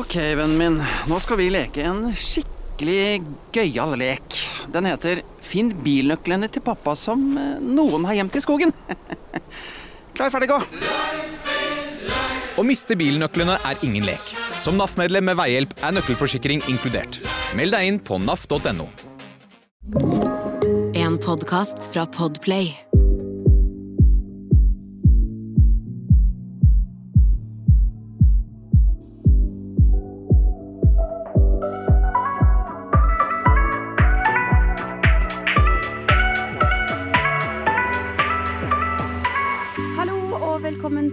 Ok, vennen min. Nå skal vi leke en skikkelig gøyal lek. Den heter Finn bilnøklene til pappa som eh, noen har gjemt i skogen. Klar, ferdig, gå! Å miste bilnøklene er ingen lek. Som NAF-medlem med veihjelp er nøkkelforsikring inkludert. Meld deg inn på naf.no. En podkast fra Podplay.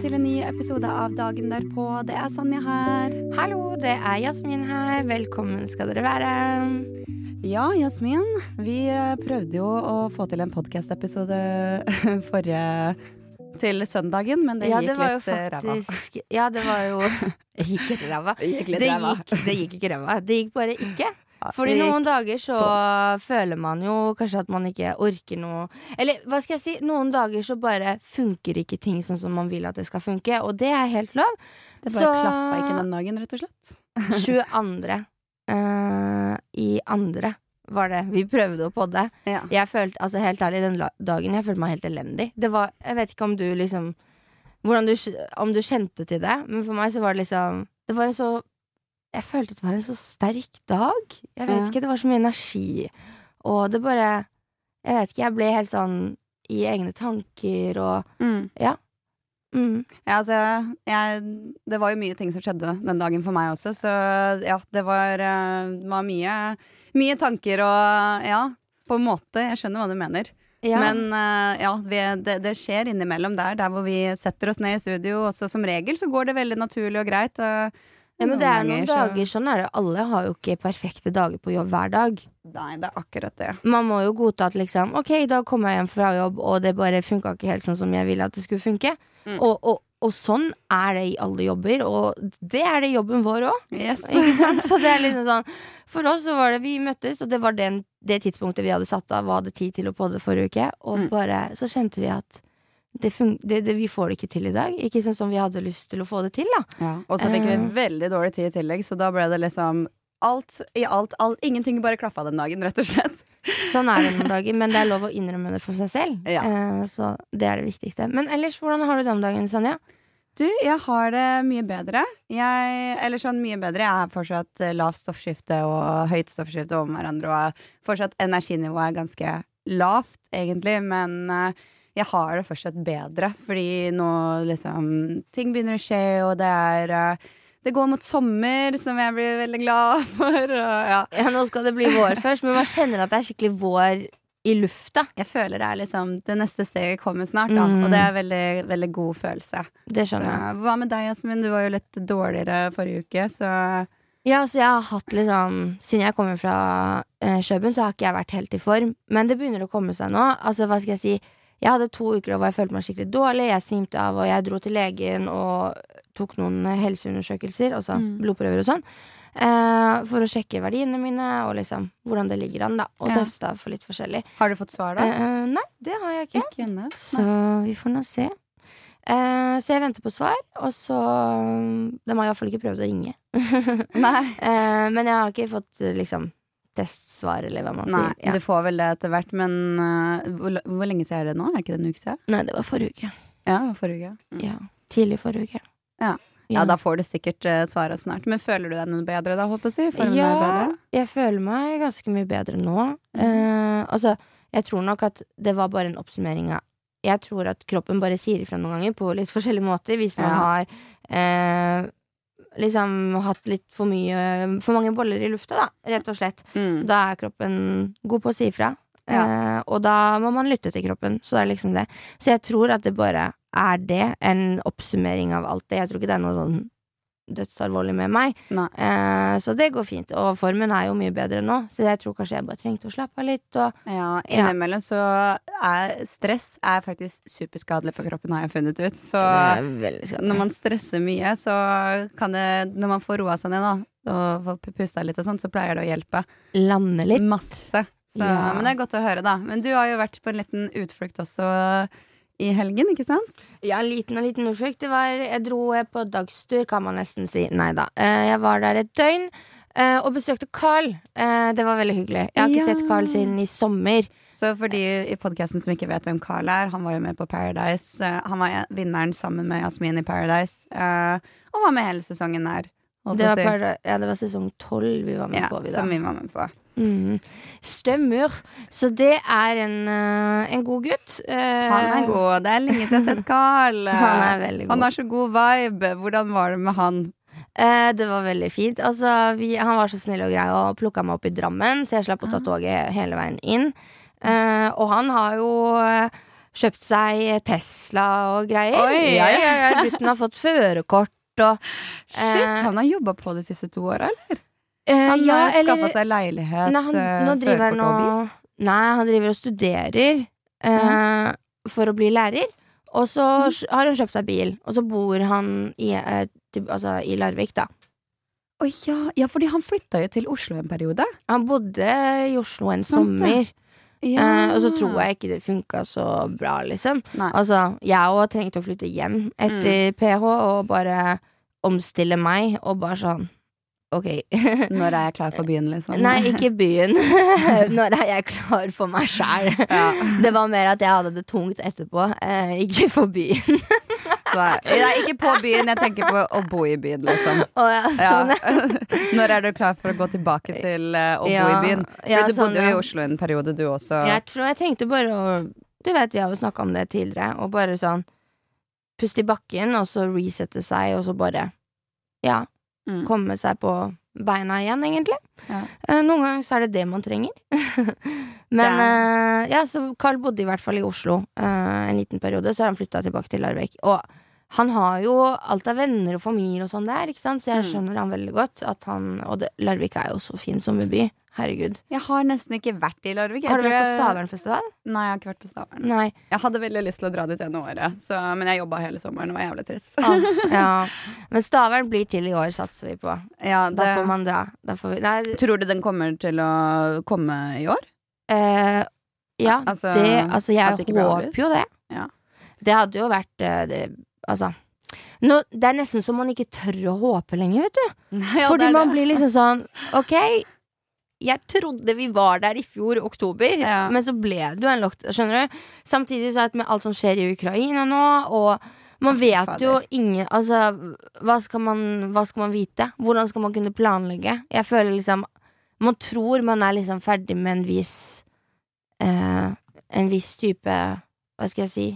Til en ny episode av Dagen derpå. Det er Sanja her. Hallo, det er Jasmin her. Velkommen skal dere være. Ja, Jasmin. Vi eh, prøvde jo å få til en podkast-episode forrige til søndagen, men det ja, gikk det var litt faktisk, ræva. Ja, det var jo gikk ikke ræva. Det gikk Det gikk, det gikk ikke ræva. Det gikk bare ikke. Fordi noen dager så føler man jo kanskje at man ikke orker noe Eller hva skal jeg si, noen dager så bare funker ikke ting sånn som man vil at det skal funke, og det er helt lov. Det bare klaffa ikke den dagen, rett og slett. 22. Uh, i andre var det. Vi prøvde å podde. Ja. Jeg følte, altså helt ærlig, den dagen jeg følte meg helt elendig. Det var, jeg vet ikke om du liksom du, Om du kjente til det, men for meg så var det liksom Det var en så Jeg følte det var en så sterk dag. Jeg vet Ja. ikke, det var så mye energi. Og det bare Jeg vet ikke, jeg ble helt sånn i egne tanker og Mm. Ja. Mm. Ja, altså, jeg, det var jo mye ting som skjedde den dagen for meg også, så ja, det var, eh, det var mye, mye tanker og ja, på en måte. Jeg skjønner hva du mener. Ja. Men uh, ja, vi, det, det skjer innimellom der, der hvor vi setter oss ned i studio. Også som regel så går det veldig naturlig og greit. og ja, men det er noen ganger så- dager sånn er det. Alle har jo ikke perfekte dager på jobb hver dag. Nei, det er akkurat det. Man må jo godta at liksom Ok, da kommer kom jeg hjem fra jobb, og det bare funka ikke helt sånn som jeg ville at det skulle funke. Mm. Og, og, og sånn er det i alle jobber, og det er det jobben vår òg. Yes. Så det er liksom sånn For oss så var det Vi møttes, og det var den, det tidspunktet vi hadde satt av, var det tid til å podde forrige uke, og Mm. bare så kjente vi at det det, det, vi får det ikke til i dag. Ikke sånn som vi hadde lyst til å få det til, da. Ja. Og så fikk vi Eh. veldig dårlig tid i tillegg, så da ble det liksom alt i alt, alt Ingenting bare klaffa den dagen, rett og slett. Sånn er det noen dager, men det er lov å innrømme det for seg selv. Ja. Eh, så det er det viktigste. Men ellers, hvordan har du det om dagen, Sanja? Du, jeg har det mye bedre. Jeg, eller sånn mye bedre. Jeg har fortsatt lavt stoffskifte og høyt stoffskifte om hverandre, og fortsatt energinivået er ganske lavt, egentlig, men eh, jeg har det fortsatt bedre, fordi nå liksom Ting begynner å skje, og det er uh, Det går mot sommer, som jeg blir veldig glad for, og ja. Ja, nå skal det bli vår først, men man kjenner at det er skikkelig vår i lufta. Jeg føler det er liksom Det neste steget kommer snart, da, Mm. og det er veldig, veldig god følelse. Det Så, skjønner jeg. hva med deg, Jasmin? Du var jo litt dårligere forrige uke, så Ja, altså jeg har hatt liksom Siden jeg kommer fra eh, Kjøben, så har ikke jeg vært helt i form. Men det begynner å komme seg nå. Altså, hva skal jeg si Jeg hadde to uker hvor jeg følte meg skikkelig dårlig. Jeg svimte av, og jeg dro til legen og tok noen helseundersøkelser, altså Mm. blodprøver og sånn. eh, for å sjekke verdiene mine og liksom hvordan det ligger an, da. Og Ja. testa for litt forskjellig. Har du fått svar, da? Eh, nei, det har jeg ikke. Ikke ennå. Så vi får nå se. Eh, så jeg venter på svar, og så De har iallfall ikke prøvd å ringe. Eh, men jeg har ikke fått liksom testsvar, eller hva man Nei, sier. Ja. du får vel det etter hvert, men uh, hvor, hvor lenge siden er det nå? Er det ikke det en uke siden? Nei, det var forrige uke. Ja, forrige uke. Mm. Ja, Tidlig forrige uke. Ja. Ja, da får du sikkert uh, svaret snart. Men føler du deg noe bedre da, håper jeg Føler ja, jeg føler meg ganske mye bedre nå. Mm. Uh, altså, jeg tror nok at det var bare en oppsummering av Jeg tror at kroppen bare sier ifra noen ganger på litt forskjellige måter hvis man Ja. har eh, liksom hatt litt for mye For mange boller i lufta, da, rett og slett. Mm. Da er kroppen god på å si ifra. Ja. Eh, og da må man lytte til kroppen. Så det er liksom det. Så jeg tror at det bare er det. En oppsummering av alt det. Jeg tror ikke det er noe sånn dødsalvorlig med meg. Eh, så det går fint. Og formen er jo mye bedre nå, så jeg tror kanskje jeg bare trengte å slappe av litt. Og Ja, innimellom så er stress er faktisk superskadelig for kroppen, har jeg funnet ut. Så når man stresser mye, så kan det Når man får roa seg ned, da, og får pusta litt og sånn, så pleier det å hjelpe. Lande litt. Masse. Så, Ja. Men det er godt å høre, da. Men du har jo vært på en liten utflukt også i helgen, ikke sant? Ja, en liten og liten utflukt. Det var, jeg dro eh, på dagstur, kan man nesten si. Nei da. Eh, Jeg var der et døgn eh, og besøkte Carl. Det var veldig hyggelig. Jeg har ikke Ja. sett Carl siden i sommer. Så for de i podkasten som ikke vet hvem Carl er, han var jo med på Paradise. Han var vinneren sammen med Jasmin i Paradise, og var med hele sesongen der. Det var, si. ja, det var sesong tolv vi var med ja, på. Vi, som vi var med på. Mm. Stemmer. Så det er en, eh, en god gutt. Eh, Han er god. Det er lenge siden jeg har sett Carl. Han er veldig god. Han har så god vibe. Hvordan var det med han? Eh, det var veldig fint. Altså, vi, han var så snill og grei og plukka meg opp i Drammen, så jeg slapp Ah. å ta toget hele veien inn. Eh, og han har jo eh, kjøpt seg Tesla og greier. Oi! Ja, ja, ja, Gutten har fått førerkort og Shit, Eh. han har jobba på de siste to åra, eller? Eh, Han ja, har eller- skaffa seg leilighet, Nei, han, eh, nå driver han og bil. Nei, han driver og studerer eh, for å bli lærer. Og så Mm. har han kjøpt seg bil, og så bor han i, eh, til, altså, i Larvik, da. Å ja, ja, fordi han flytta jo til Oslo en periode. Han bodde i Oslo en Sånt, sommer. Ja. Eh, og så tror jeg ikke det funka så bra, liksom. Nei. Altså, jeg òg trengte å flytte hjem etter PH og bare omstille meg, og bare sånn Ok. Når er jeg klar for byen, liksom? Nei, ikke byen. Når er jeg klar for meg sjæl? Ja. Det var mer at jeg hadde det tungt etterpå, eh, ikke for byen. Nei, ikke på byen. Jeg tenker på å bo i byen, liksom. Oh, ja, sånn, ja. Når er du klar for å gå tilbake til eh, å bo i byen? For du sånn, bodde jo i. Oslo en periode, du også. Jeg tror jeg tenkte bare å Du vet, vi har jo snakka om det tidligere, og bare sånn Puste i bakken, og så resette seg, og så bare Ja, Mm. komme seg på beina igjen, egentlig. Ja. Eh, Noen ganger så er det det man trenger. Men eh, ja, så Carl bodde i hvert fall i Oslo eh, en liten periode, så har han flytta tilbake til Larvik. Og han har jo alt av venner og familie og sånn der, så jeg Mm. skjønner han veldig godt. At han, og det, Larvik er jo så fin sommerby. Herregud. Jeg har nesten ikke vært i Larvik. Jeg Har du vært på Stavernfestival? Nei, jeg har ikke vært på Stavern. Nei. Jeg hadde veldig lyst til å dra dit ene året, så, men jeg jobba hele sommeren og var jævlig trist. Ah, ja. Men Stavern blir til i år, satser vi på. Ja, Da får man dra. Får vi, nei, Tror du den kommer til å komme i år? eh, ja, Altså, det Altså, jeg det håper jo det. Ja. Det hadde jo vært eh, det, Altså nå, Det er nesten så man ikke tør å håpe lenger, vet du. Ja, Fordi det man blir liksom sånn Ok, jeg trodde vi var der i fjor, oktober, Ja. men så ble det jo en lockdown, skjønner du? Samtidig så det med alt som skjer i Ukraina nå, og man vet jo ingen Altså, hva skal, man, hva skal man vite? Hvordan skal man kunne planlegge? Jeg føler liksom Man tror man er liksom ferdig med en viss eh, En viss type Hva skal jeg si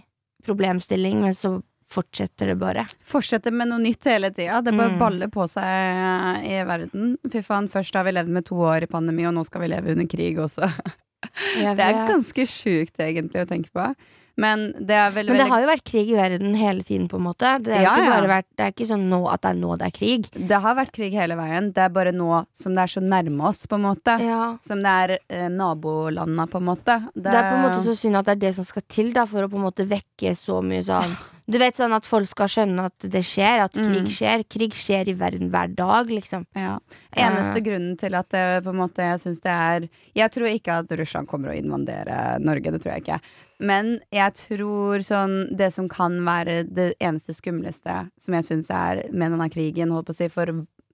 problemstilling, men så fortsetter det bare. Fortsetter med noe nytt hele tida. Det bare Mm. baller på seg i verden. Fy faen, først har vi levd med to år i pandemi, og nå skal vi leve under krig også. Det er ganske sjukt, egentlig, å tenke på. Men det veldig, Men det har jo vært krig i verden hele tiden, på en måte. Det er, Ja, ikke ja. vært, det er ikke sånn nå at det er nå det er krig. Det har vært krig hele veien. Det er bare nå som det er så nærme oss, på en måte. Ja. Som det er eh, nabolanda, på en måte. Det er på en måte så synd at det er det som skal til da for å på en måte vekke så mye sånn Du vet sånn at folk skal skjønne at det skjer, at krig Mm. skjer. Krig skjer i verden hver dag, liksom. Ja. Eneste uh, grunnen til at det, på en måte, jeg syns det er Jeg tror ikke at Russland kommer å invadere Norge, det tror jeg ikke. Men jeg tror sånn Det som kan være det eneste skumleste som jeg syns er med denne krigen, holdt på å si, for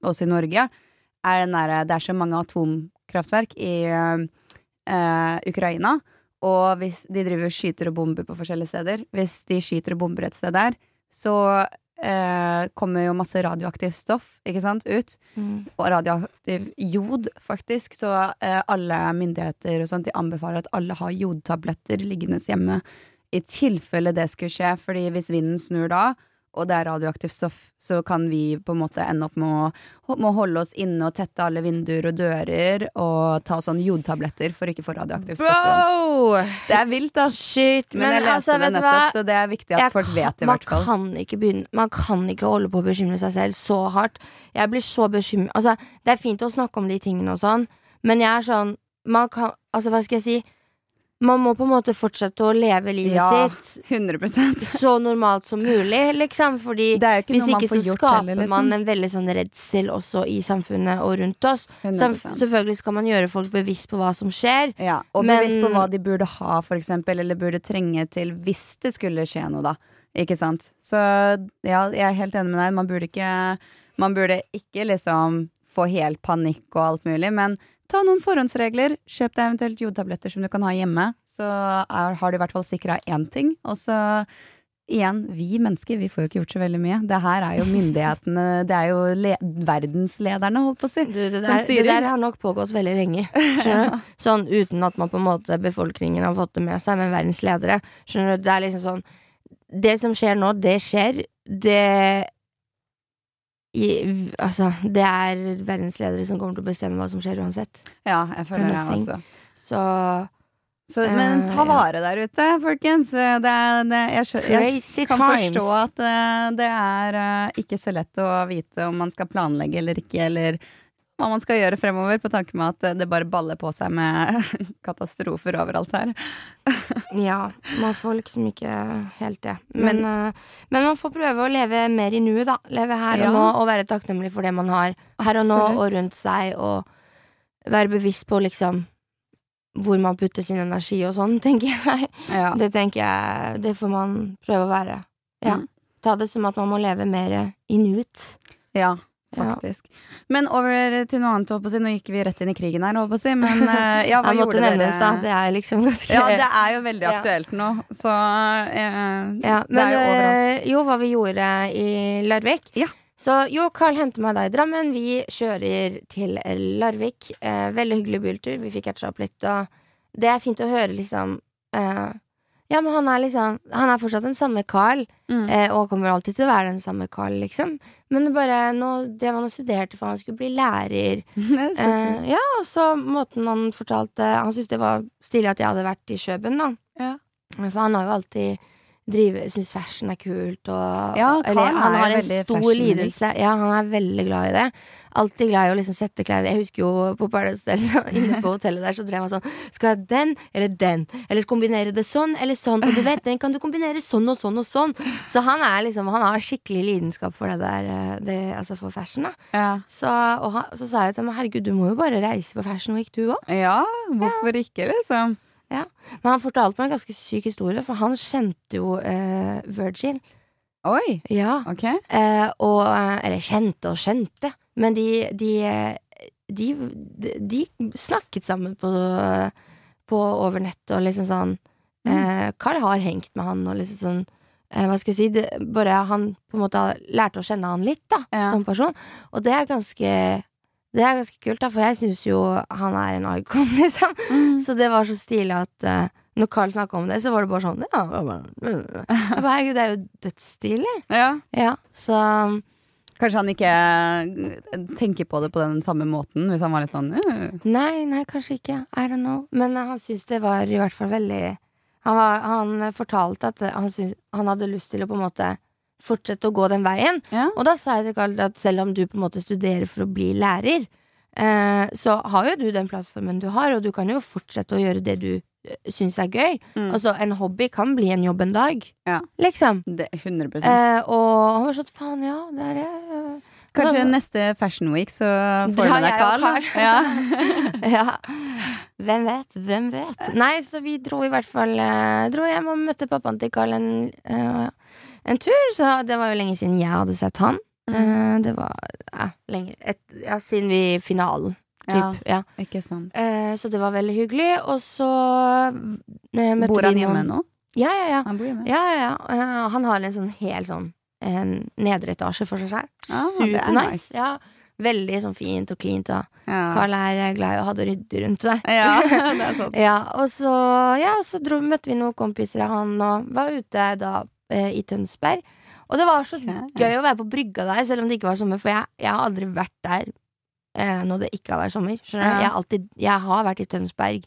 oss i Norge, er den derre Det er så mange atomkraftverk i uh, Ukraina. Og hvis de driver skyter og bomber på forskjellige steder Hvis de skyter og bomber et sted der, så eh, kommer jo masse radioaktivt stoff ikke sant, ut. Og radioaktiv jod, faktisk. Så eh, alle myndigheter og sånt, de anbefaler at alle har jodtabletter liggende hjemme. I tilfelle det skulle skje, fordi hvis vinden snur da, og det er radioaktivt stoff, så kan vi på en måte ende opp med å, med å holde oss inne og tette alle vinduer og dører og ta sånn jodtabletter for å ikke få radioaktivt stoff Det er vilt, da. Shit. Men, jeg leste altså, det nettopp, så det er viktig at Jeg folk kan- vet det, i hvert fall. Man kan ikke begynne Man kan ikke holde på å bekymre seg selv så hardt. Jeg blir så bekymret Altså, det er fint å snakke om de tingene og sånn, men jeg er sånn Man kan Altså, hva skal jeg si? Man må på en måte fortsette å leve livet Ja. sitt 100% så normalt som mulig, liksom. Fordi ikke hvis ikke så skaper heller, liksom. man en veldig sånn redsel også i samfunnet og rundt oss. Så 100%. selvfølgelig skal man gjøre folk bevisst på hva som skjer. Ja, og Men- bevisst på hva de burde ha, for eksempel, eller burde trenge til hvis det skulle skje noe, da. Ikke sant? Så ja, jeg er helt enig med deg. Man burde ikke, man burde ikke liksom få helt panikk og alt mulig, men ta noen forhåndsregler. Kjøp deg eventuelt jodtabletter som du kan ha hjemme. Så er, har du i hvert fall sikra én ting. Og så igjen, vi mennesker, vi får jo ikke gjort så veldig mye. Det her er jo myndighetene, det er jo le verdenslederne, holdt på å si. Du, det, Som styrer. det der har nok pågått veldig lenge. Du? Sånn uten at man på en måte befolkningen har fått det med seg, men verdens ledere. Skjønner du? Det er liksom sånn Det som skjer nå, det skjer. Det i, Altså, det er verdens ledere som kommer til å bestemme hva som skjer uansett. Ja, jeg føler det også. Så Så, men Eh, ta vare der ute, folkens. Det er, det, jeg, skjø- jeg kan forstå at eh, det er eh, ikke så lett å vite om man skal planlegge eller ikke, eller hva man skal gjøre fremover, på tanke med at det bare baller på seg med katastrofer overalt her. Ja, man får liksom ikke helt det. Men, eh, men man får prøve å leve mer i nuet, da. Leve her Ja. og nå og være takknemlig for det man har her og nå Absolutt. og rundt seg, og være bevisst på liksom hvor man putter sin energi og sånn, tenker jeg. Ja. Det tenker jeg Det får man prøve å være. Ja. Mm. Ta det som at man må leve mer i nuet. ja. Ja. Men over til noe annet, på å si. Nå gikk vi rett inn i krigen her, holdt på å si. Men eh, ja, hva Jeg måtte nevnes, da. Det er liksom ganske Ja, det er jo veldig Ja. aktuelt nå, så eh, Ja, det er jo overalt. eh, jo, hva vi gjorde i Larvik. Ja. Så jo, Carl henter meg da i Drammen. Vi kjører til Larvik. Eh, veldig hyggelig biltur. Vi fikk catcha opp litt, og det er fint å høre, liksom eh, Ja, men han er liksom Han er fortsatt den samme Carl, Mm. eh, og kommer alltid til å være den samme Carl, liksom. Men det bare nå drev han og studerte for han skulle bli lærer. Er. Eh, ja, og så måten han fortalte Han syntes det var stilig at jeg hadde vært i Kjøben, da. Ja. For han har jo alltid syns fashion er kult og Ja, eller, Han har en stor lidelse. Ja, han er veldig glad i det. Alltid glad i å liksom sette klær Jeg husker jo på Paradise Hotel, inne på hotellet der, så drev han sånn Skal jeg ha den eller den? Eller kombinere det sånn eller sånn? Og du vet, den kan du kombinere sånn og sånn og sånn. Så han er liksom Han har skikkelig lidenskap for det der, eh, det, altså for fashion, da. Ja. Så, han, så sa jeg til ham herregud, du må jo bare reise på Fashion Week, du òg. ja, hvorfor ikke, liksom? Men han fortalte meg en ganske syk historie, for han kjente jo eh, Virgil. Oi, Ja. ok. Eh, og, eh, eller kjente og skjønte, men de, de, de, de, snakket sammen på, på over nett og liksom sånn eh, Carl har hengt med han og liksom sånn eh, Hva skal jeg si? Det, bare han på en måte har lært å kjenne han litt, da, Ja. som person. Og det er ganske det er ganske kult, da, for jeg syns jo han er en icon, liksom. Mm. Så det var så stilig at uh, når Carl snakka om det, så var det bare sånn Ja, jeg bare, herregud, det er jo dødsstilig. Ja. Ja, så Kanskje han ikke eh, tenker på det på den samme måten, hvis han var litt sånn uh. Nei, nei, kanskje ikke. I don't know. Men uh, han syns det var i hvert fall veldig Han, var, han fortalte at han, syntes, han hadde lyst til å på en måte fortsette å gå den veien. Ja. Og da sa jeg til Carl at selv om du på en måte studerer for å bli lærer, eh, så har jo du den plattformen du har, og du kan jo fortsette å gjøre det du eh, syns er gøy. Mm. Altså, en hobby kan bli en jobb en dag. Ja. Liksom. Det, 100 Eh, og han var sånn faen, ja, det er det. Kanskje neste Fashion Week så får du deg. Carl. Ja. ja. Hvem vet, hvem vet. Nei, så vi dro i hvert fall eh, Dro hjem og møtte pappaen til Carl en, eh, en tur. Så det var jo lenge siden jeg hadde sett han. Eh, det var ja, lenge et, Ja, siden vi finalen, typ. Ja. Ikke sant. Eh, så det var veldig hyggelig. Og så eh, Bor han hjemme nå? Ja, ja, ja. Han. Ja, ja, ja. Han har en sånn hel sånn en nedre etasje for seg selv. Ah, er Supernice. nice. Ja. Veldig sånn fint og cleant. Og Ja. Carl er glad i å ha det ryddig rundt seg. ja, det er sånn. Ja, og så, ja, så dro, møtte vi noen kompiser av han og var ute da eh, i Tønsberg. Og det var så gøy å være på brygga der, selv om det ikke var sommer, for jeg, jeg har aldri vært der eh, når det ikke har vært sommer. Ja. Jeg, alltid, jeg har vært i Tønsberg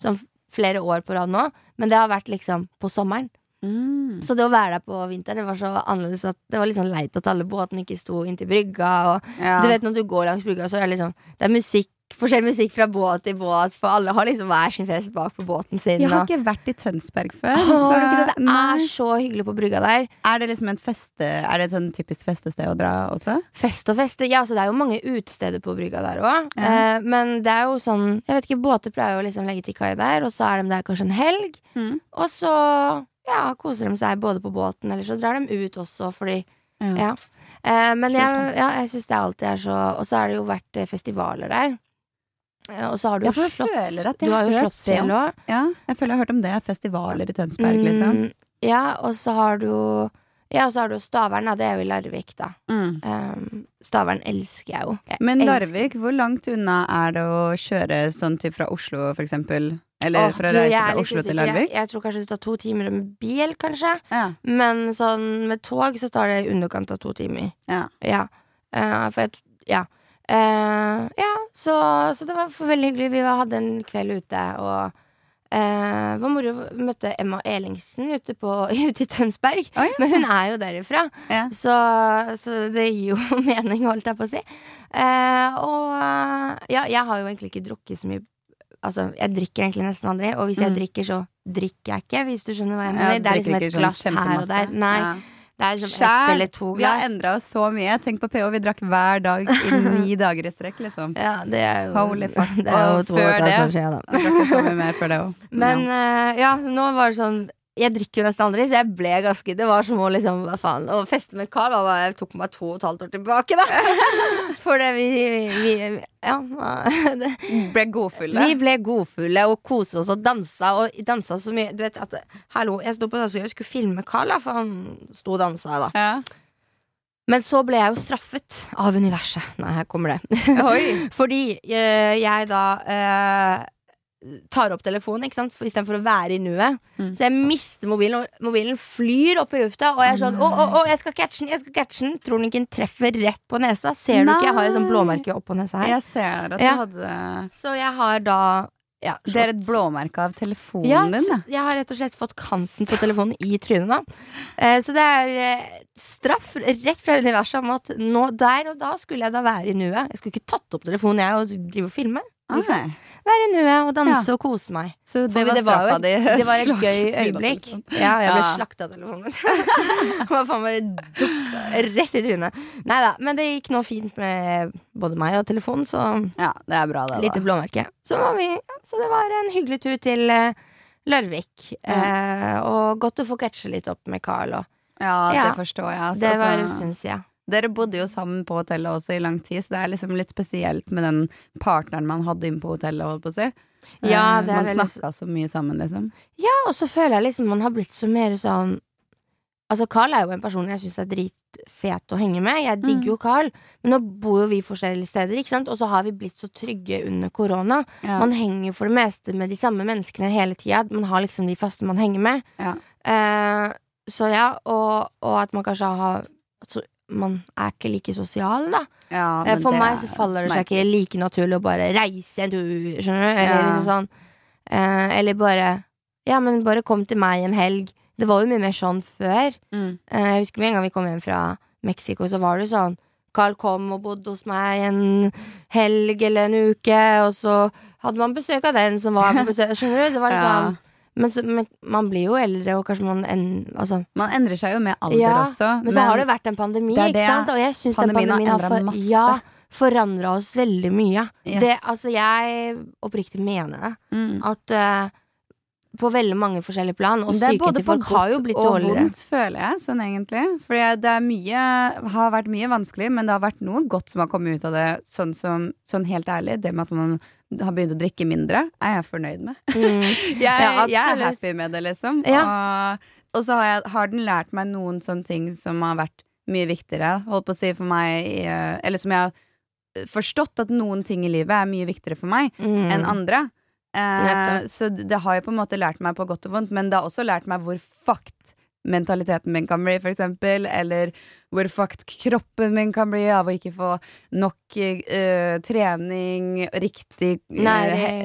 sånn flere år på rad nå, men det har vært liksom på sommeren. Mm. Så det å være der på vinteren, det var så annerledes at det var litt sånn leit at alle båtene ikke sto inntil brygga. Og Ja. du vet når du går langs brygga, så er det liksom Det er musikk, forskjellig musikk fra båt til båt, for alle har liksom hver sin fest bak på båten sin. Jeg har og- ikke vært i Tønsberg før. Du så- det? Det er så hyggelig på brygga der. Er det liksom en feste Er det et sånn typisk festested å dra også? Fest og feste. Ja, altså det er jo mange utesteder på brygga der òg. Ja. Eh, men det er jo sånn Jeg vet ikke, båter pleier jo liksom legge til kai der, og så er de der kanskje en helg. Mm. Og så ja, koser de seg både på båten, eller så drar de ut også, fordi Ja. Ja. Eh, men jeg, ja, jeg syns det alltid er så Og så har det jo vært eh, festivaler der. Og så har du Ja, jo for jeg slott. føler at jeg Du har jo hørt slått det. òg. Ja, jeg føler jeg har hørt om det. Festivaler i Tønsberg, liksom. Mm, ja, og så har du Ja, og så har du Stavern, da. Det er jo i Larvik, da. Mm. Um, Stavern elsker jeg jo. Jeg Men Larvik, hvor langt unna er det å kjøre sånn typ fra Oslo, for eksempel? Eller Åh, fra å reise fra Oslo til. Larvik? Jeg, jeg tror kanskje det tar to timer med bil, kanskje. Ja. Men sånn med tog så tar det i underkant av to timer. Ja. Ja. Uh, for jeg Ja. Eh, ja, så, så det var veldig hyggelig. Vi hadde en kveld ute, og uh, var moro. Møtte Emma Elingsen ute, på, ute i Tønsberg. Oh, ja. Men hun er jo derifra, Ja. så, så det gir jo mening, holdt jeg på å si. Uh, og ja, jeg har jo egentlig ikke drukket så mye Altså, jeg drikker egentlig nesten aldri, og hvis jeg Mm. drikker, så drikker jeg ikke, hvis du skjønner hva jeg Ja, mener. det er liksom et sånn glass her og der. Nei, Ja. Det er liksom ett eller to glass. Vi har endra oss så mye. Tenk på PH, vi drakk hver dag i ni dager i strekk, liksom. Ja, det er jo Holy fuck. Det er jo Og to år det- siden, da. Jeg drakk så mye mer før det òg. Men uh, ja, nå var det sånn Jeg drikker jo nesten aldri, så jeg ble ganske Det var som å liksom, hva faen Å feste med Carl var Jeg tok meg to og et halvt år tilbake, da. For det vi, vi, vi Ja. Det, ble godfulle. vi ble godfulle og koste oss og dansa, og dansa så mye. Du vet at Hallo, jeg sto på dansegulvet og skulle filme Carl, da, for han sto og dansa, da. Ja. Men så ble jeg jo straffet av universet. Nei, her kommer det. Oi. Fordi eh, jeg da eh, tar opp telefonen ikke sant? For- istedenfor å være i nuet. Mm. Så jeg mister mobilen, og mobilen flyr opp i lufta. Og jeg er sånn å, å, å, jeg skal catche den! jeg skal catche den Tror den ikke den treffer rett på nesa? Ser du ikke jeg har et sånt Nei. blåmerke oppå nesa her? Jeg ser at Ja. du hadde Så jeg har da ja, Det er et blåmerke av telefonen ja, din, Ja, jeg har rett og slett fått kanten på telefonen i trynet nå. Eh, så det er eh, straff rett fra universet om at nå, der og da skulle jeg da være i nuet. Jeg skulle ikke tatt opp telefonen jeg og drive og filme. Okay. nei. Være i nuet og danse og kose meg. Så det var det var jo Det var et gøy øyeblikk. Ja, jeg ble Ja. slakta av telefonen min. Var faen bare dukk rett i trynet. Nei da, men det gikk nå fint med både meg og telefonen, så Ja, det er bra, det, lite da. blåmerke. Så, var vi, så det var en hyggelig tur til eh, Larvik. Eh, og godt å få catche litt opp med Carl. Og Ja, Ja. det forstår jeg. Altså, det var en altså, stund siden. Dere bodde jo sammen på hotellet også i lang tid, så det er liksom litt spesielt med den partneren man hadde inne på hotellet, holdt på å si. Ja, Eh, det er man snakka så mye sammen, liksom. Ja, og så føler jeg liksom man har blitt så mer sånn Altså, Carl er jo en person jeg syns er dritfet å henge med. Jeg digger Mm. jo Carl, men nå bor jo vi forskjellige steder, ikke sant? og så har vi blitt så trygge under korona. Ja. Man henger jo for det meste med de samme menneskene hele tida. Man har liksom de faste man henger med. Ja. Uh, så ja, og, og at man kanskje har altså, Man er ikke like sosial, da. Ja, Eh, For meg så faller det seg ikke like naturlig å bare reise en tur, skjønner du? Eller Ja. liksom sånn. Eh, eller bare Ja, men bare kom til meg en helg. Det var jo mye mer sånn før. Mm. Eh, jeg husker med en gang vi kom hjem fra Mexico, så var det sånn Carl kom og bodde hos meg en helg eller en uke, og så hadde man besøk av den som var på besøk. Skjønner du? Det var liksom Ja. Men, så, men man blir jo eldre, og kanskje man en, altså, Man endrer seg jo med alder Ja, også. Men så har det vært en pandemi, det det, ikke sant? Og jeg syns Pandemien har pandemien har for, masse. ja, forandra oss veldig mye. Yes. Det, altså, jeg oppriktig mener det. Mm. At uh, på veldig mange forskjellige plan, og Det er psyken blitt til Det folk har jo godt blitt og dårligere. vondt, føler jeg, sånn egentlig. For det er mye, har vært mye vanskelig, men det har vært noe godt som har kommet ut av det. Sånn, som, sånn helt ærlig, det med at man har begynt å drikke mindre, er jeg fornøyd med. Mm. Jeg, Ja, jeg er happy med det, liksom. Ja. Og, og så har, jeg, har den lært meg noen sånne ting som har vært mye viktigere, holdt på å si for meg, eh, eller som jeg har forstått at noen ting i livet er mye viktigere for meg Mm. enn andre. Eh, så det det har jo på en måte lært meg på godt og vondt, men det har også lært meg hvor fucked mentaliteten min kan bli, eksempel. Eller hvor fucked kroppen min kan bli av å ikke få nok uh, trening, riktig uh,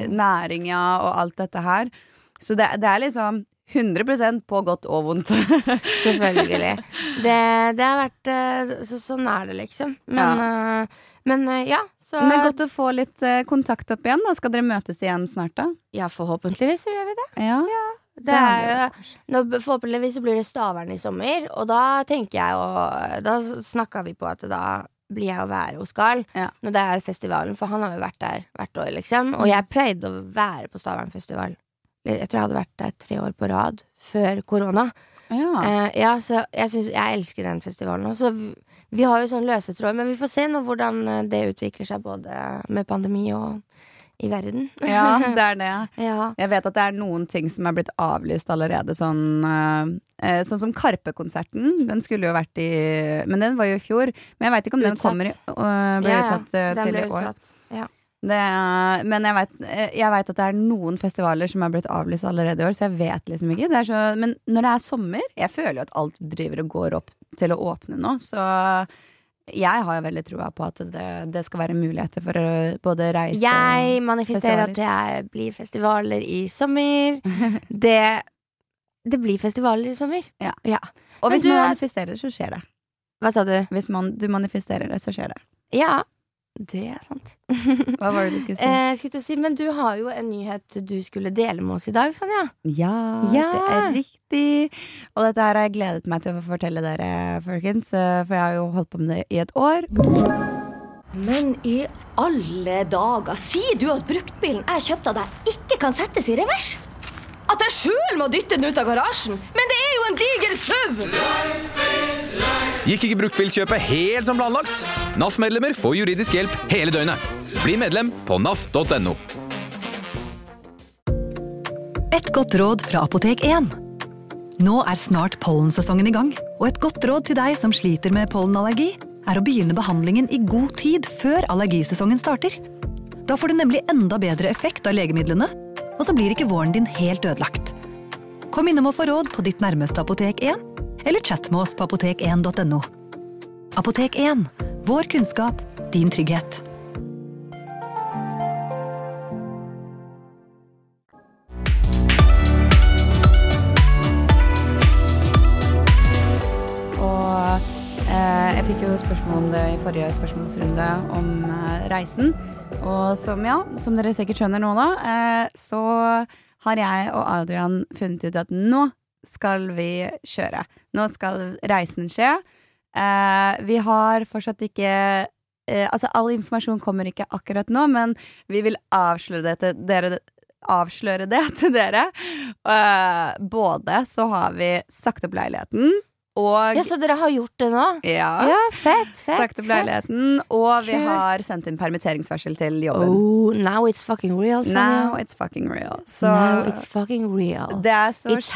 Næring. ja, og alt dette her. Så det, det er liksom 100% på godt og vondt. Selvfølgelig. Det, det har vært eh, så, Sånn er det, liksom. Men, ja. Men ja, så Men godt å få litt kontakt opp igjen. da Skal dere møtes igjen snart, da? Ja, forhåpentligvis så gjør vi det. Ja. Det er jo, forhåpentligvis så blir det Stavern i sommer, og da tenker jeg jo Da snakka vi på at da blir jeg å være hos Carl Ja. når det er festivalen, for han har jo vært der hvert år, liksom. Og jeg pleide å være på Stavernfestival. Jeg tror jeg hadde vært der tre år på rad før korona. Ja. Eh, ja, så jeg, synes, jeg elsker den festivalen òg. Så vi, vi har jo sånn løse tråder, men vi får se nå hvordan eh, det utvikler seg både med pandemi og i verden. ja, det er det. Ja. Jeg vet at det er noen ting som er blitt avlyst allerede, sånn, eh, sånn som Karpe-konserten. Den skulle jo vært i Men den var jo i fjor. Men jeg veit ikke om den kommer i, uh, ble Ja, utsatt uh, Den til ble i år. utsatt. Ja. Det, men jeg vet, eh, at det er noen festivaler som er blitt avlyst allerede i år, så jeg vet liksom ikke. Det så, men når det er sommer Jeg føler jo at alt driver og går opp til å åpne nå, så jeg har jo veldig troa på at det, det skal være muligheter for å både reise Jeg manifesterer festivaler. at det blir festivaler i sommer. Det, det blir festivaler i sommer. Ja. Ja. Og hvis man er- manifesterer så skjer det. Hva sa du? Hvis man, du manifesterer det, så skjer det. Ja, det er sant. Hva var det du skulle si? Eh, skulle til å si, men du har jo en nyhet du skulle dele med oss i dag, Sonja. Ja, Ja. det er riktig. Og dette her har jeg gledet meg til å fortelle dere, folkens. eh, For jeg har jo holdt på med det i et år. Men i alle dager, sier du at bruktbilen jeg kjøpte av deg, ikke kan settes i revers? At jeg sjøl må dytte den ut av garasjen? Men det er jo en diger SUV! Gikk ikke bruktbilkjøpet helt som planlagt? NAF-medlemmer får juridisk hjelp hele døgnet. Bli medlem på naf.no. Et godt råd fra Apotek 1. Nå er snart pollensesongen i gang, og et godt råd til deg som sliter med pollenallergi, er å begynne behandlingen i god tid før allergisesongen starter. Da får du nemlig enda bedre effekt av legemidlene, og så blir ikke våren din helt ødelagt. Kom innom og få råd på ditt nærmeste Apotek 1, eller chat med oss på apotek1.no. Apotek 1 vår kunnskap, din trygghet. Og eh, jeg fikk jo spørsmål om det i forrige spørsmålsrunde om eh, reisen. Og som, ja, som dere sikkert skjønner nå, da, eh, så har jeg og Adrian funnet ut at nå skal vi kjøre. Nå skal reisen skje. Eh, vi har fortsatt ikke eh, Altså, all informasjon kommer ikke akkurat nå, men vi vil avsløre det til dere. Avsløre det til dere. Eh, både så har vi sagt opp leiligheten, og Ja, Så dere har gjort det nå? ja, Ja, fett, fett. sagt opp leiligheten, og vi har sendt inn permitteringsvarsel til jobben. Oh, now it's fucking real, Now it's fucking real. So, Now it's fucking real. det er så It's sjukt.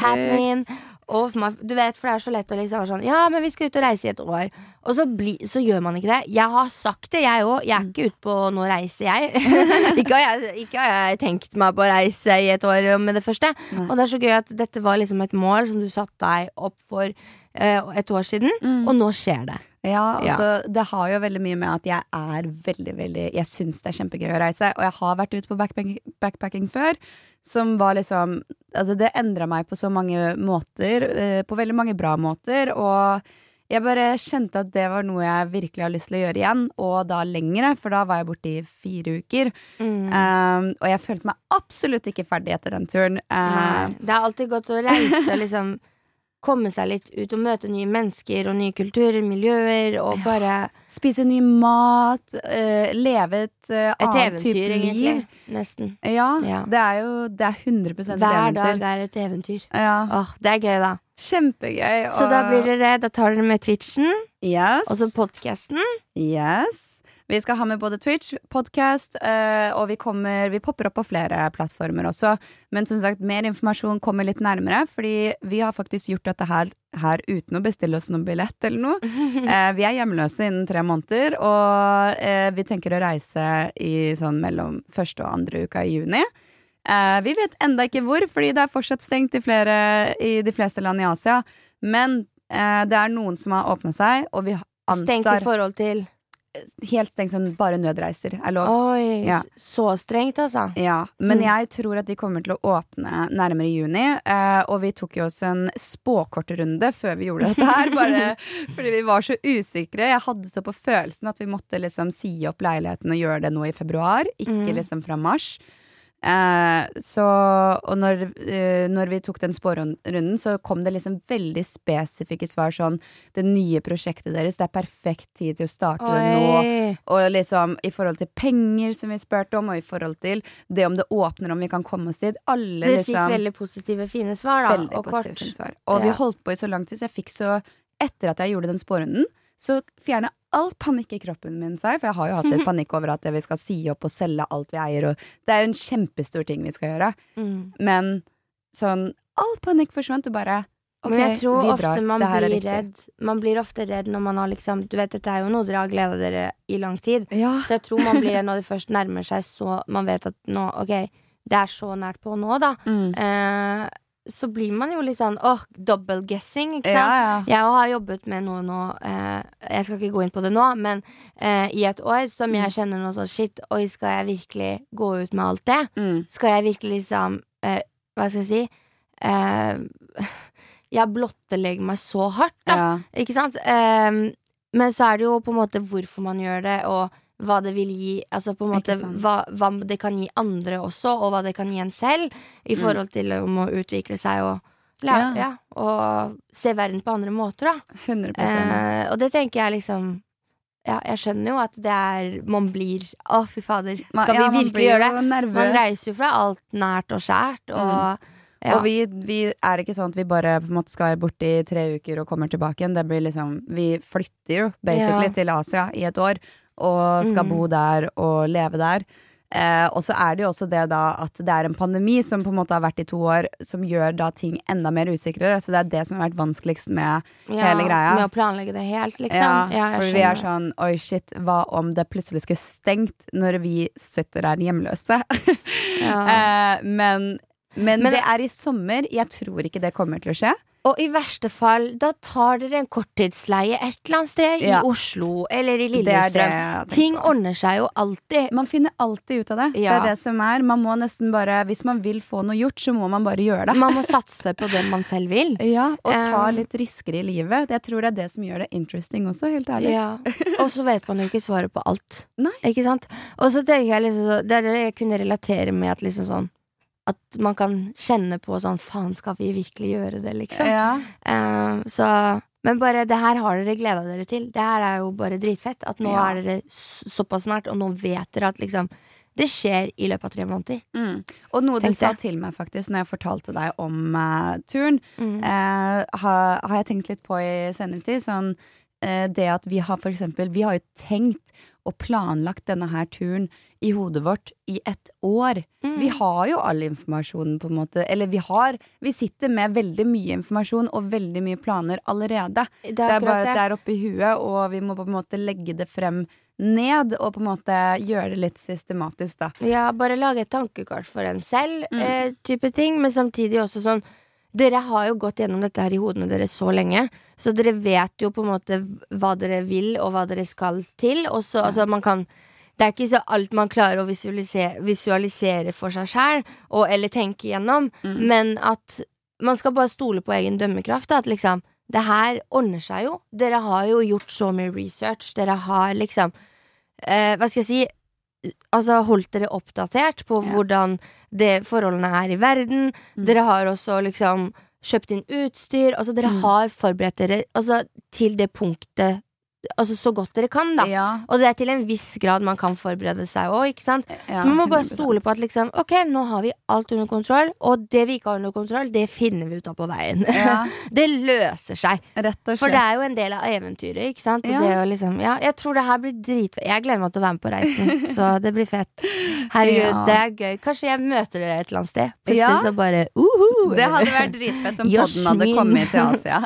du vet, for det er så lett å liksom være sånn Ja, men vi skal ut og reise i et år. Og så, bli, så gjør man ikke det. Jeg har sagt det, jeg òg. Jeg er ikke ute på nå reiser jeg. ikke, har jeg ikke har jeg tenkt meg på å reise i et år med det første. Nei. Og det er så gøy at dette var liksom et mål som du satte deg opp for et år siden, Mm. og nå skjer det. Ja, Ja. altså, det har jo veldig mye med at jeg er veldig, veldig Jeg syns det er kjempegøy å reise, og jeg har vært ute på backpacking, backpacking før. Som var liksom Altså, det endra meg på så mange måter. eh, på veldig mange bra måter. Og jeg bare kjente at det var noe jeg virkelig har lyst til å gjøre igjen, og da lengre, for da var jeg borte i fire uker. Mm. Um, og jeg følte meg absolutt ikke ferdig etter den turen. Um, Det er alltid godt å reise og liksom komme seg litt ut og møte nye mennesker og nye kulturer, miljøer, og bare spise ny mat, uh, leve et Et annet type eventyr, liv. egentlig. Nesten. Ja, Ja. det er jo det er 100 et Hver dag er et eventyr. Ja, Åh, det er gøy, da. kjempegøy. Så da blir dere Da tar dere med Twitchen yes. og så podkasten. yes. Vi skal ha med både Twitch, podkast, og vi, kommer, vi popper opp på flere plattformer også. Men som sagt, mer informasjon kommer litt nærmere, fordi vi har faktisk gjort dette her, her uten å bestille oss noen billett eller noe. Eh, vi er hjemløse innen tre måneder, og eh, vi tenker å reise i sånn mellom første og andre uka i juni. Eh, vi vet enda ikke hvor, fordi det er fortsatt stengt i, flere, i de fleste land i Asia. Men eh, det er noen som har åpna seg, og vi Stengt i antar forhold til helt tenkt sånn bare nødreiser er lov. Oi, Ja. så strengt, altså. Ja, men Mm. jeg tror at de kommer til å åpne nærmere i juni. Eh, og vi tok jo oss en spåkortrunde før vi gjorde dette her, bare fordi vi var så usikre. Jeg hadde så på følelsen at vi måtte liksom si opp leiligheten og gjøre det nå i februar, ikke Mm. liksom fra mars. Eh, så, og når, eh, når vi tok den spårunden, så kom det liksom veldig spesifikke svar sånn Det nye prosjektet deres, det er perfekt tid til å starte det nå. Og liksom i forhold til penger, som vi spurte om, og i forhold til det om det åpner, om vi kan komme oss dit. Alle Dere fikk liksom veldig positive, fine svar, da. og kort. Og vi holdt på i så lang tid, så jeg fikk så Etter at jeg gjorde den spårunden, så fjerna all panikk i kroppen min seg. For jeg har jo hatt litt panikk over at vi skal si opp og selge alt vi eier, og det er jo en kjempestor ting vi skal gjøre. Mm. Men sånn All panikk forsvant, og bare OK, Men jeg tror vi ofte drar. man blir redd. Man blir ofte redd når man har liksom Du vet, dette er jo noe dere har gleda dere i lang tid. Ja. Så jeg tror man blir redd når det først nærmer seg så Man vet at nå, ok, det er så nært på nå, da. Mm. Eh, så blir man jo litt sånn åh, double guessing, ikke sant? Ja, ja. Jeg har jobbet med noe nå eh, Jeg skal ikke gå inn på det nå, men eh, i et år som Mm. jeg kjenner nå sånn Shit, oi, skal jeg virkelig gå ut med alt det? Mm. Skal jeg virkelig liksom eh, Hva skal jeg si? Eh, jeg blottlegger meg så hardt, da. ja. Ikke sant? Ehm, men så er det jo på en måte hvorfor man gjør det, og hva det vil gi Altså på en måte hva, hva det kan gi andre også, og hva det kan gi en selv, i Mm. forhold til om å utvikle seg og lære, Ja. ja. og se verden på andre måter, da. 100 Eh, og det tenker jeg liksom Ja, jeg skjønner jo at det er Man blir Å, fy fader. Skal ja, vi virkelig gjøre det? nervøs. Man reiser jo fra alt nært og skjært, og ja. Og vi, vi er ikke sånn at vi bare på en måte skal borte i tre uker og kommer tilbake igjen. Det blir liksom Vi flytter jo basically Ja. til Asia i et år og skal Mm. bo der og leve der. Eh, og så er det jo også det da at det er en pandemi som på en måte har vært i to år, som gjør da ting enda mer usikrere. Så det er det som har vært vanskeligst med ja, hele greia. Med å planlegge det helt, liksom. Ja, ja for vi er sånn Oi, shit, hva om det plutselig skulle stengt når vi sitter her hjemløse? Ja. eh, men, men, Men- det er i sommer. Jeg tror ikke det kommer til å skje. Og i verste fall, da tar dere en korttidsleie et eller annet sted Ja. i Oslo eller i Lillestrøm. Ting ordner seg jo alltid. Man finner alltid ut av det. Ja. Det er det som er. Man må nesten bare Hvis man vil få noe gjort, så må man bare gjøre det. Man må satse på det man selv vil. Ja, Og ta Eh. litt risker i livet. Jeg tror det er det som gjør det interesting også, helt ærlig. Ja. Og så vet man jo ikke svaret på alt. Nei. Ikke sant? Og så tenker jeg liksom så Det er det jeg kunne relatere med at liksom sånn At man kan kjenne på sånn Faen, skal vi virkelig gjøre det, liksom? Ja. Eh, så Men bare det her har dere gleda dere til. Det her er jo bare dritfett. At nå Ja. er dere såpass snart, og nå vet dere at liksom Det skjer i løpet av tre måneder. Mm. Og noe du sa jeg. til meg faktisk når jeg fortalte deg om uh, turen, Mm. uh, har, har jeg tenkt litt på i senere tid. Sånn, eh, det at vi har for eksempel Vi har jo tenkt og planlagt denne her turen i hodet vårt i et år. Mm. Vi har jo all informasjonen, på en måte. Eller vi har Vi sitter med veldig mye informasjon og veldig mye planer allerede. Det Det er er bare at det er oppi huet, og vi må på en måte legge det frem ned, og på en måte gjøre det litt systematisk, da. Ja, bare lage et tankekart for en selv, Mm. eh, type ting. Men samtidig også sånn Dere har jo gått gjennom dette her i hodene deres så lenge, så dere vet jo på en måte hva dere vil, og hva dere skal til. Og så, altså, man kan Det er ikke så alt man klarer å visualisere, visualisere for seg sjæl, eller tenke igjennom, Mm. men at man skal bare stole på egen dømmekraft. Da, at liksom Det her ordner seg jo. Dere har jo gjort så mye research. Dere har liksom eh, Hva skal jeg si Altså holdt dere oppdatert på Ja. hvordan det forholdene er i verden. Mm. Dere har også liksom kjøpt inn utstyr. Altså dere Mm. har forberedt dere altså, til det punktet Altså så godt dere kan, da. Ja, Og det er til en viss grad man kan forberede seg òg, ikke sant. ja, Så man må bare 100%. stole på at liksom Ok, nå har vi alt under kontroll, og det vi ikke har under kontroll, det finner vi ut av på veien. Ja, det løser seg. For det er jo en del av eventyret, ikke sant? Liksom, ja, jeg tror det her blir dritfett. Jeg gleder meg til å være med på reisen, så det blir fett. Herregud, det er gøy. Kanskje jeg møter dere et eller annet sted. Plutselig så bare uhu. Det hadde vært dritfett om podden hadde kommet til Asia.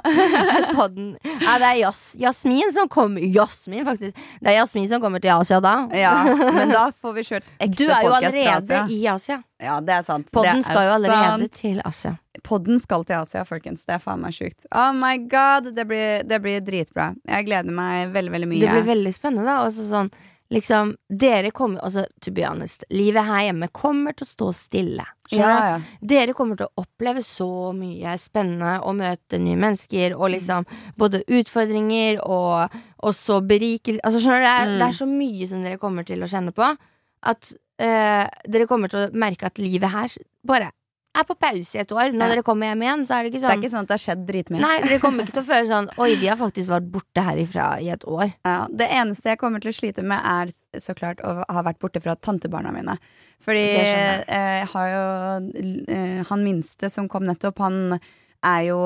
podden. Ja, det er Jas Jasmin som kommer Jasmin, faktisk. Det er Jasmin som kommer til Asia da. Ja, men da får vi kjørt ekte Du er jo allerede i Asia. Ja, det er sant. Podden er skal jo allerede til Asia. Podden skal til Asia, folkens. Det er faen meg sjukt. Oh my god, det blir, det blir dritbra. Jeg gleder meg veldig, veldig mye. Det blir veldig spennende, da. Også sånn, liksom, dere kommer Altså, to be honest, livet her hjemme kommer til å stå stille. Ja, ja. Dere kommer til å oppleve så mye spennende og møte nye mennesker og liksom både utfordringer og også berikelser Altså, skjønner du, det er, Mm. det er så mye som dere kommer til å kjenne på at eh, dere kommer til å merke at livet her bare er på pause i et år. Når Ja. dere kommer hjem igjen, så er det ikke Det er sånn ikke sånn at det har skjedd dritmye. Nei, dere kommer ikke til å føle sånn Oi, vi har faktisk vært borte herifra i et år. Ja, det eneste jeg kommer til å slite med, er så klart å ha vært borte fra tantebarna mine. Fordi jeg. eh, jeg har jo eh, Han minste som kom nettopp, han er jo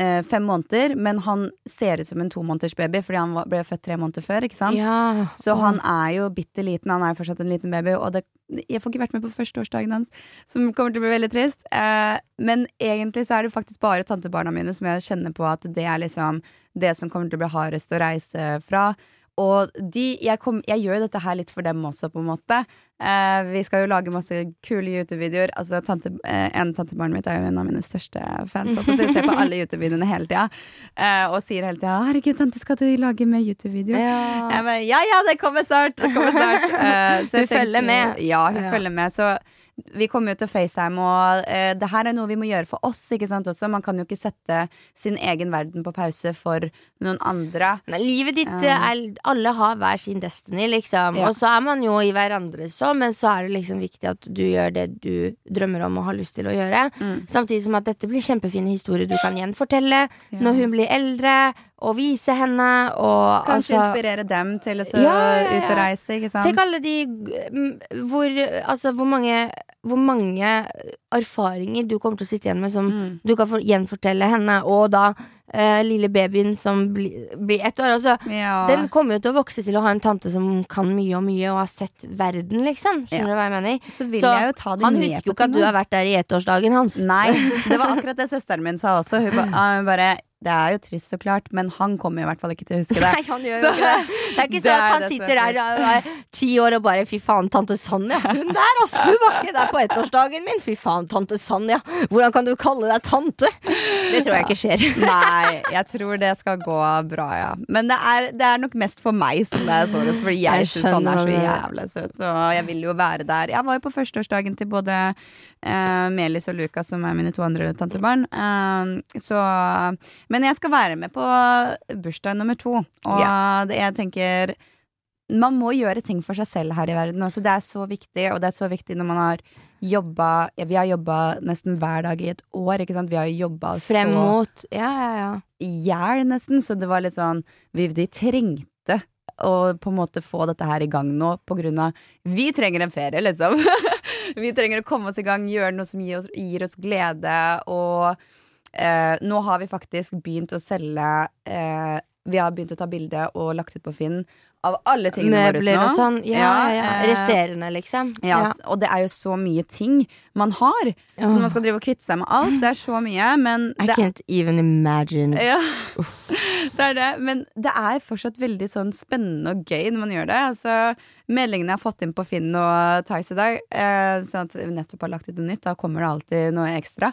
eh, fem måneder, men han ser ut som en tomåneders baby, fordi han var, ble født tre måneder før. ikke sant? Ja. Så han er jo bitte liten, han er jo fortsatt en liten baby, og det, jeg får ikke vært med på førsteårsdagen hans, som kommer til å bli veldig trist. Eh, men egentlig så er det faktisk bare tantebarna mine som jeg kjenner på at det er liksom det som kommer til å bli hardest å reise fra. Og de, jeg, kom, jeg gjør jo dette her litt for dem også, på en måte. Eh, vi skal jo lage masse kule YouTube-videoer. Altså, tante, eh, en tantebarnet mitt er jo en av mine største fans. Så jeg ser på alle YouTube-videoene hele tida. Eh, og sier hele tida 'herregud, tante, skal du lage med YouTube-video'? Ja. Ja, ja, det kommer snart! Det kommer snart. Eh, så jeg Hun følger med. Ja, hun Ja. følger med. Så vi kommer jo til FaceTime, og eh, det her er noe vi må gjøre for oss. ikke sant også? Man kan jo ikke sette sin egen verden på pause for noen andre. Men livet ditt Ja. er Alle har hver sin destiny, liksom. Ja. Og så er man jo i hverandres så, men så er det liksom viktig at du gjør det du drømmer om og har lyst til å gjøre. Mm. Samtidig som at dette blir kjempefine historier du kan gjenfortelle Ja. når hun blir eldre, og vise henne og Kanskje altså inspirere dem til å Ja, ja, ut og reise, ikke sant? Tenk alle de hvor, altså, hvor, mange, hvor mange erfaringer du kommer til å sitte igjen med som Mm. du kan for, gjenfortelle henne, og da eh, lille babyen som bli, blir ett år. Altså, Ja. Den kommer jo til å vokse til å ha en tante som kan mye og mye, og har sett verden, liksom. Skjønner du hva jeg mener? så Så jeg Han husker jo ikke at du har vært der i ettårsdagen hans. Nei, det var akkurat det søsteren min sa også. Hun ba, hun bare Det er jo trist, så klart, men han kommer i hvert fall ikke til å huske det. Nei, han gjør Så- jo ikke det. Det er ikke sånn at han sitter er der og er ti år og bare Fy faen, tante Sanja. Hun der, altså. Hun var ikke der på ettårsdagen min. Fy faen, tante Sanja. Hvordan kan du kalle deg tante? Det tror jeg ikke skjer. Nei, jeg tror det skal gå bra, ja. Men det er, det er nok mest for meg som det er sårest, fordi jeg, Jeg syns han er så jævlig søt. Og jeg vil jo være der. Jeg var jo på førsteårsdagen til både eh, Melis og Lukas, som er mine to andre tantebarn. Eh, så Men jeg skal være med på bursdag nummer to, og det, jeg tenker man må gjøre ting for seg selv her i verden også. Det er så viktig, og det er så viktig når man har jobba ja, Vi har jobba nesten hver dag i et år, ikke sant? Vi har jobba Frem mot Ja, ja, ja. i hjel, nesten. Så det var litt sånn vi, De trengte å på en måte få dette her i gang nå, på grunn av Vi trenger en ferie, liksom. vi trenger å komme oss i gang, gjøre noe som gir oss, gir oss glede. Og eh, nå har vi faktisk begynt å selge eh, Vi har begynt å ta bilde og lagt ut på Finn av alle tingene våre nå. og sånn. Ja, ja, ja. eh, Resterende, liksom. ja, og det er jo så mye ting man har. Så man skal drive og kvitte seg med alt. Det er så mye, men I det can't even imagine. ja, det er det. Men det er fortsatt veldig sånn spennende og gøy når man gjør det. Altså, meldingene jeg har fått inn på Finn og Tice i dag, eh, sånn at vi nettopp har lagt ut noe nytt, da kommer det alltid noe ekstra.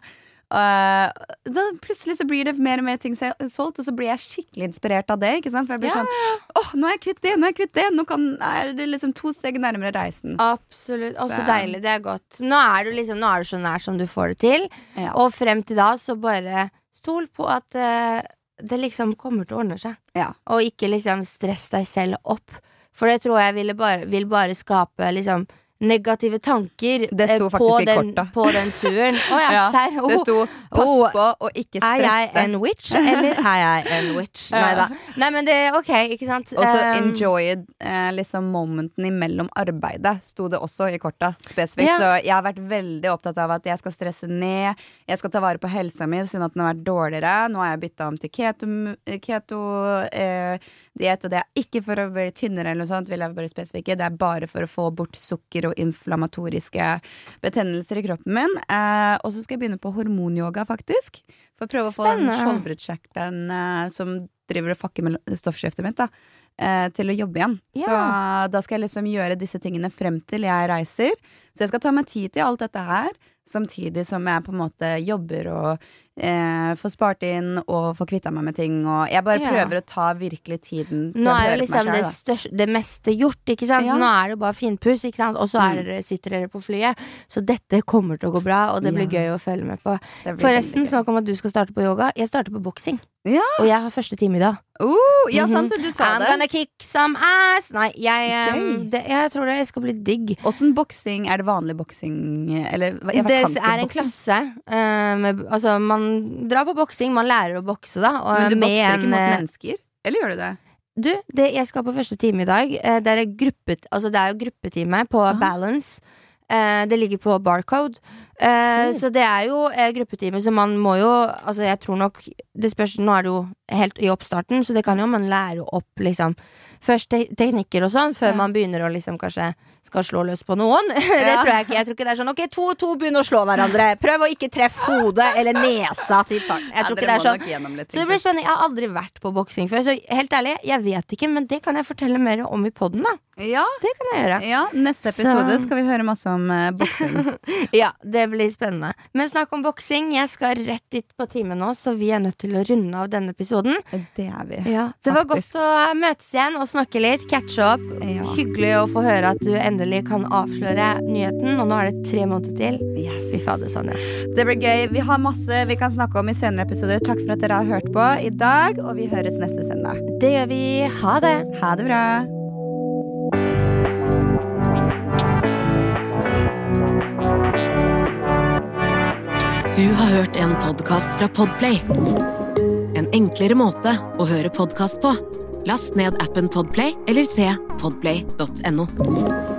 Eh, da plutselig så blir det mer og mer ting solgt, og så blir jeg skikkelig inspirert av det. Ikke sant? For jeg blir Ja, sånn Åh, nå er jeg kvitt det! Nå er jeg kvitt det! Nå kan, er det liksom to steg nærmere reisen. Absolutt. Og så deilig. Det er godt. Nå er du liksom Nå er du så nær som du får det til. Ja. Og frem til da, så bare stol på at uh, det liksom kommer til å ordne seg. Ja. Og ikke liksom stress deg selv opp. For det tror jeg ville bare, vil bare skape liksom negative tanker Det sto eh, faktisk på, den, på den turen. Oh, ja, Ja, oh, Det Oh, sto 'pass oh, på å ikke stresse'. er jeg en witch, eller er jeg en witch? Nei da. Nei, men det er Ok, ikke sant? Og så Um, enjoyed eh, liksom momenten imellom arbeidet, sto det også i korta spesifikt. Ja. Så jeg har vært veldig opptatt av at jeg skal stresse ned, jeg skal ta vare på helsa mi siden at den har vært dårligere. Nå har jeg bytta om til keto, keto eh, diett, og det er ikke for å bli tynnere eller noe sånt, vil jeg bare spesifikke. Det er bare for å få bort sukker og inflammatoriske betennelser i kroppen min. Eh, og så skal jeg begynne på hormonyoga, faktisk. For å prøve å få den Spennende. skjoldbruskkjertelen eh, som driver og fucker med stoffskiftet mitt, da. eh, Til å jobbe igjen. Ja. Så da skal jeg liksom gjøre disse tingene frem til jeg reiser. Så jeg skal ta meg tid til alt dette her, samtidig som jeg på en måte jobber og eh, får spart inn og får kvitta meg med ting. Og jeg bare Ja. prøver å ta virkelig tiden til Nå å er høre på liksom meg det, sjøl. største, det meste gjort, ikke sant? Ja. Så nå er det bare finpuss, ikke sant? Og så er Mm. sitter dere på flyet. Så dette kommer til å gå bra, og det blir Ja. gøy å følge med på. Forresten, snakk om at du skal starte på yoga. Jeg starter på boksing. Ja. Og jeg har første time i dag. Uh, ja, Mhm. sant det, du sa I'm det. gonna kick some ass! Nei, jeg, um, det, jeg tror det skal bli digg. Åssen boksing? Er det vanlig boksing? Eller jeg Det er en klasse. med, altså, man drar på boksing, man lærer å bokse, da. Og Men du bokser ikke mot eh, mennesker? Eller gjør du det? Du, det, jeg skal på første time i dag. Eh, Det er, gruppet, altså det er jo gruppetime på Ah. Balance. Det ligger på Barcode. Eh, Så det er jo eh, gruppetime, så man må jo Altså, jeg tror nok Det spørs Nå er det jo helt i oppstarten, så det kan jo man lære opp, liksom. Først te teknikker og sånn, før Ja. man begynner å liksom kanskje skal slå løs på noen. det tror jeg ikke. Jeg tror ikke det er sånn ok, to og to begynner å slå hverandre. Prøv å ikke treffe hodet eller nesa til partneren. Jeg tror ikke det er sånn. Så det blir spennende. Jeg har aldri vært på boksing før, så helt ærlig, jeg vet ikke, men det kan jeg fortelle mer om i poden, da. Ja, Det kan jeg gjøre. ja, neste episode Så- skal vi høre masse om uh, boksing. Ja, det blir spennende. Men snakk om boksing. Jeg skal rett dit på time nå, så vi er nødt til å runde av denne episoden. det er vi. Ja, Det var Faktisk. godt å møtes igjen og snakke litt, catche opp. Ja. Hyggelig å få høre at du endelig kan avsløre nyheten, og nå er det tre måneder til. Yes. Fy fader, Sanja. Det blir gøy. Vi har masse vi kan snakke om i senere episoder. Takk for at dere har hørt på i dag, og vi høres neste søndag. Det gjør vi. Ha det. Ha det bra. Du har hørt en podkast fra Podplay. En enklere måte å høre podkast på. Last ned appen Podplay eller se podplay.no.